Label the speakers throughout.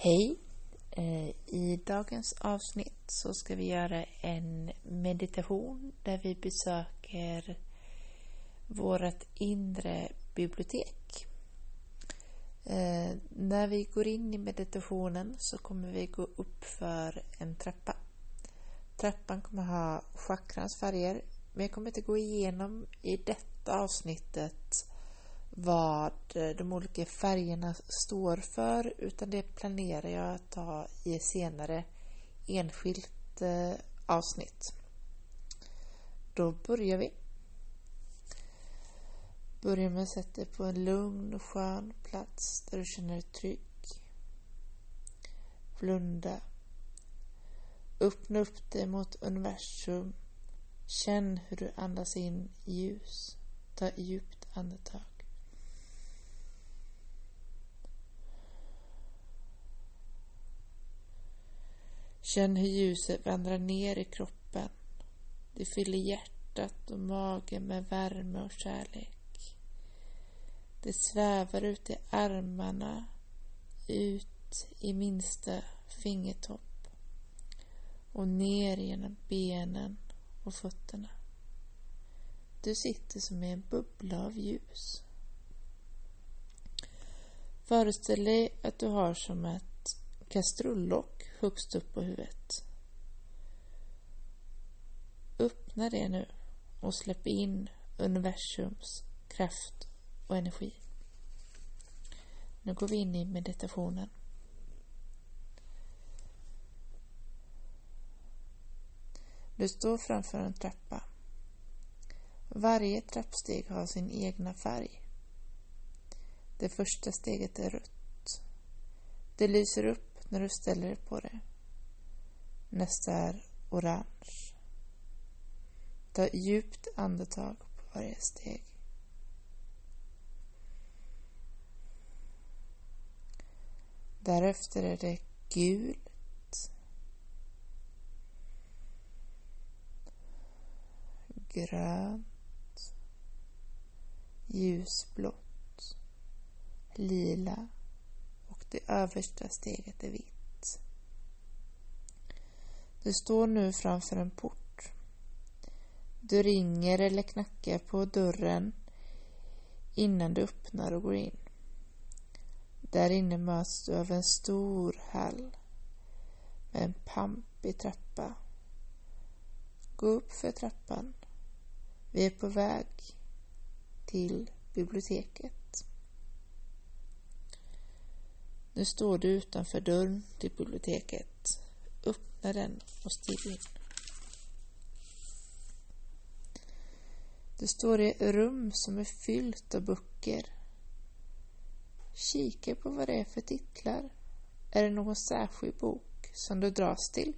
Speaker 1: Hej! Eh, I dagens avsnitt så ska vi göra en meditation där vi besöker vårt inre bibliotek. Eh, när vi går in i meditationen så kommer vi gå upp för en trappa. Trappan kommer ha chakrans färger men jag kommer inte gå igenom i detta avsnittet vad eh, de olika färgerna står för utan det planerar jag att ta i ett senare enskilt eh, avsnitt. Då börjar vi. Börja med att sätta dig på en lugn och skön plats där du känner dig trygg. Blunda. Öppna upp dig mot universum. Känn hur du andas in ljus. Ta djupt andetag. Känn hur ljuset vandrar ner i kroppen. Det fyller hjärtat och magen med värme och kärlek. Det svävar ut i armarna, ut i minsta fingertopp och ner genom benen och fötterna. Du sitter som i en bubbla av ljus. Föreställ dig att du har som ett kastrullock högst upp på huvudet. Öppna det nu och släpp in universums kraft och energi. Nu går vi in i meditationen. Du står framför en trappa. Varje trappsteg har sin egna färg. Det första steget är rött. Det lyser upp när du ställer dig på det. Nästa är orange. Ta djupt andetag på varje steg. Därefter är det gult. Grönt. Ljusblått. Lila det översta steget är vitt. Du står nu framför en port. Du ringer eller knackar på dörren innan du öppnar och går in. Där inne möts du av en stor hall med en pampig trappa. Gå upp för trappan. Vi är på väg till biblioteket. Nu står du utanför dörren till biblioteket. Öppna den och stig in. Du står i ett rum som är fyllt av böcker. Kika på vad det är för titlar. Är det någon särskild bok som du dras till?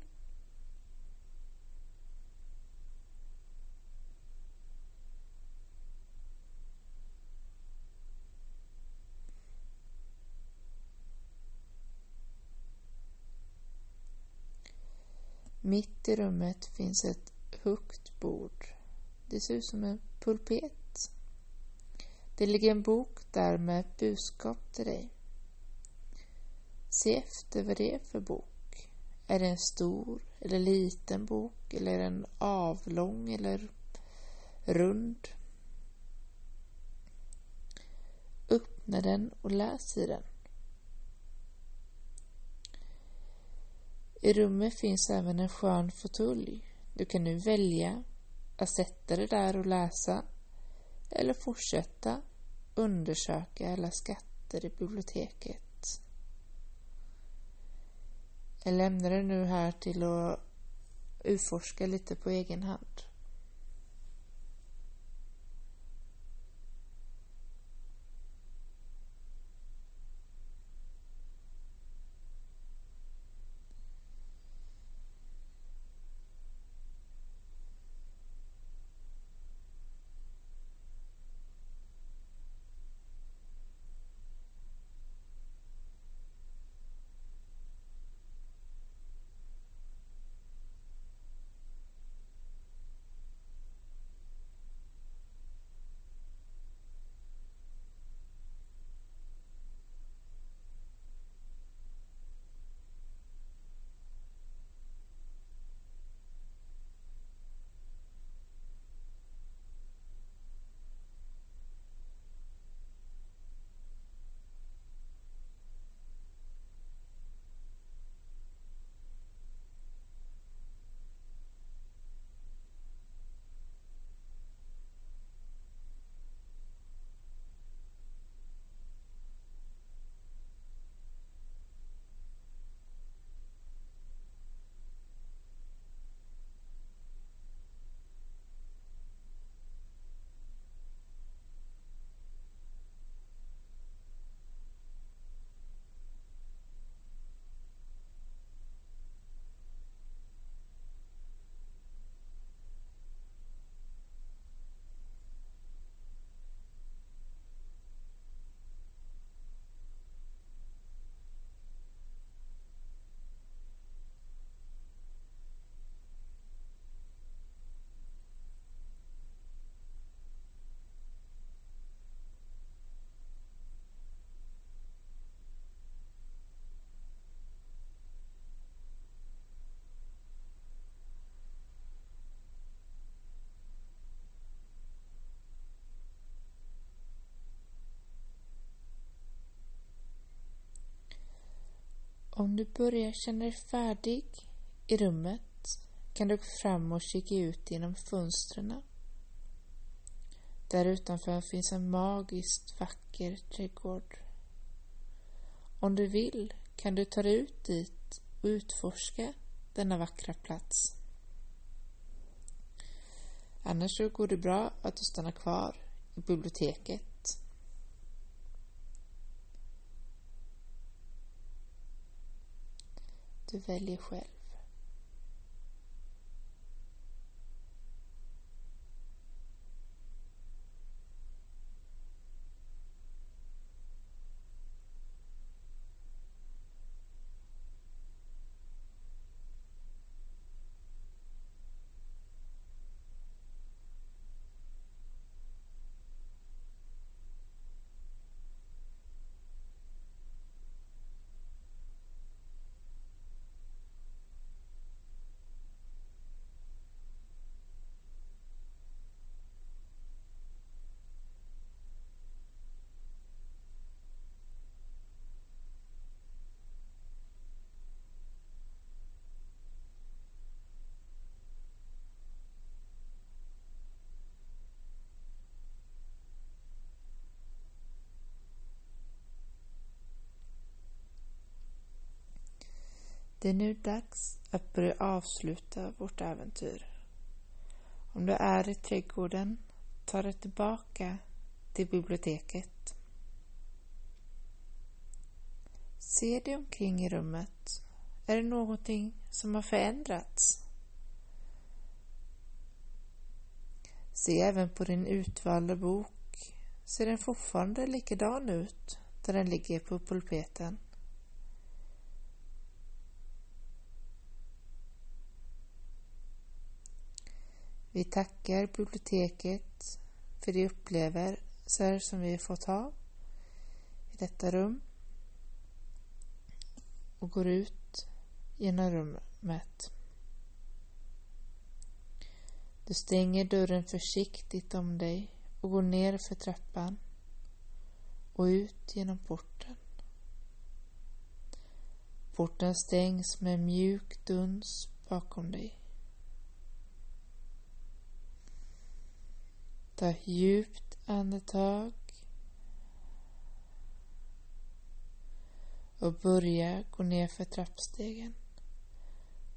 Speaker 1: Mitt i rummet finns ett högt bord. Det ser ut som en pulpet. Det ligger en bok där med ett budskap till dig. Se efter vad det är för bok. Är det en stor eller liten bok eller är den avlång eller rund? Öppna den och läs i den. I rummet finns även en skön fåtölj. Du kan nu välja att sätta dig där och läsa eller fortsätta undersöka alla skatter i biblioteket. Jag lämnar dig nu här till att utforska lite på egen hand. Om du börjar känna dig färdig i rummet kan du gå fram och kika ut genom fönstren. Där utanför finns en magiskt vacker trädgård. Om du vill kan du ta dig ut dit och utforska denna vackra plats. Annars så går det bra att du stannar kvar i biblioteket. Du väljer själv. Det är nu dags att börja avsluta vårt äventyr. Om du är i trädgården, ta dig tillbaka till biblioteket. Se dig omkring i rummet. Är det någonting som har förändrats? Se även på din utvalda bok. Ser den fortfarande likadan ut där den ligger på pulpeten? Vi tackar biblioteket för de upplevelser som vi har fått ha i detta rum och går ut genom rummet. Du stänger dörren försiktigt om dig och går ner för trappan och ut genom porten. Porten stängs med mjuk duns bakom dig. Ta djupt andetag. Och börja gå ner för trappstegen.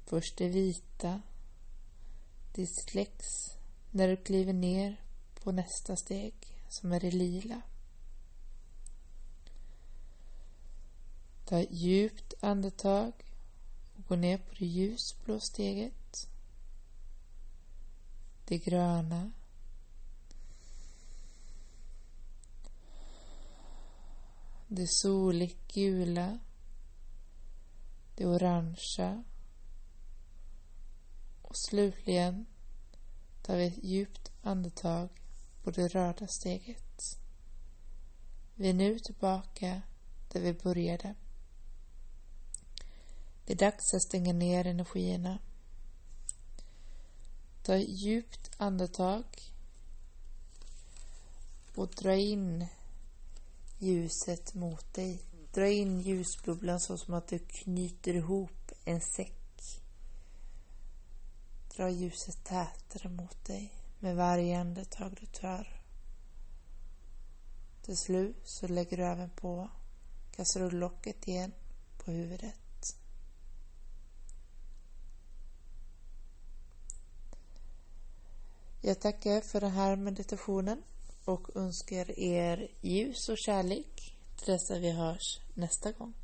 Speaker 1: Först det vita. Det släcks när du kliver ner på nästa steg som är det lila. Ta djupt andetag och gå ner på det ljusblå steget. Det gröna det soligt gula, det orangea och slutligen tar vi ett djupt andetag på det röda steget. Vi är nu tillbaka där vi började. Det är dags att stänga ner energierna. Ta ett djupt andetag och dra in ljuset mot dig. Dra in ljusbubblan så som att du knyter ihop en säck. Dra ljuset tätare mot dig med varje andetag du tar. Till slut så lägger du även på kastrullocket igen på huvudet. Jag tackar för den här meditationen och önskar er ljus och kärlek till dess att vi hörs nästa gång.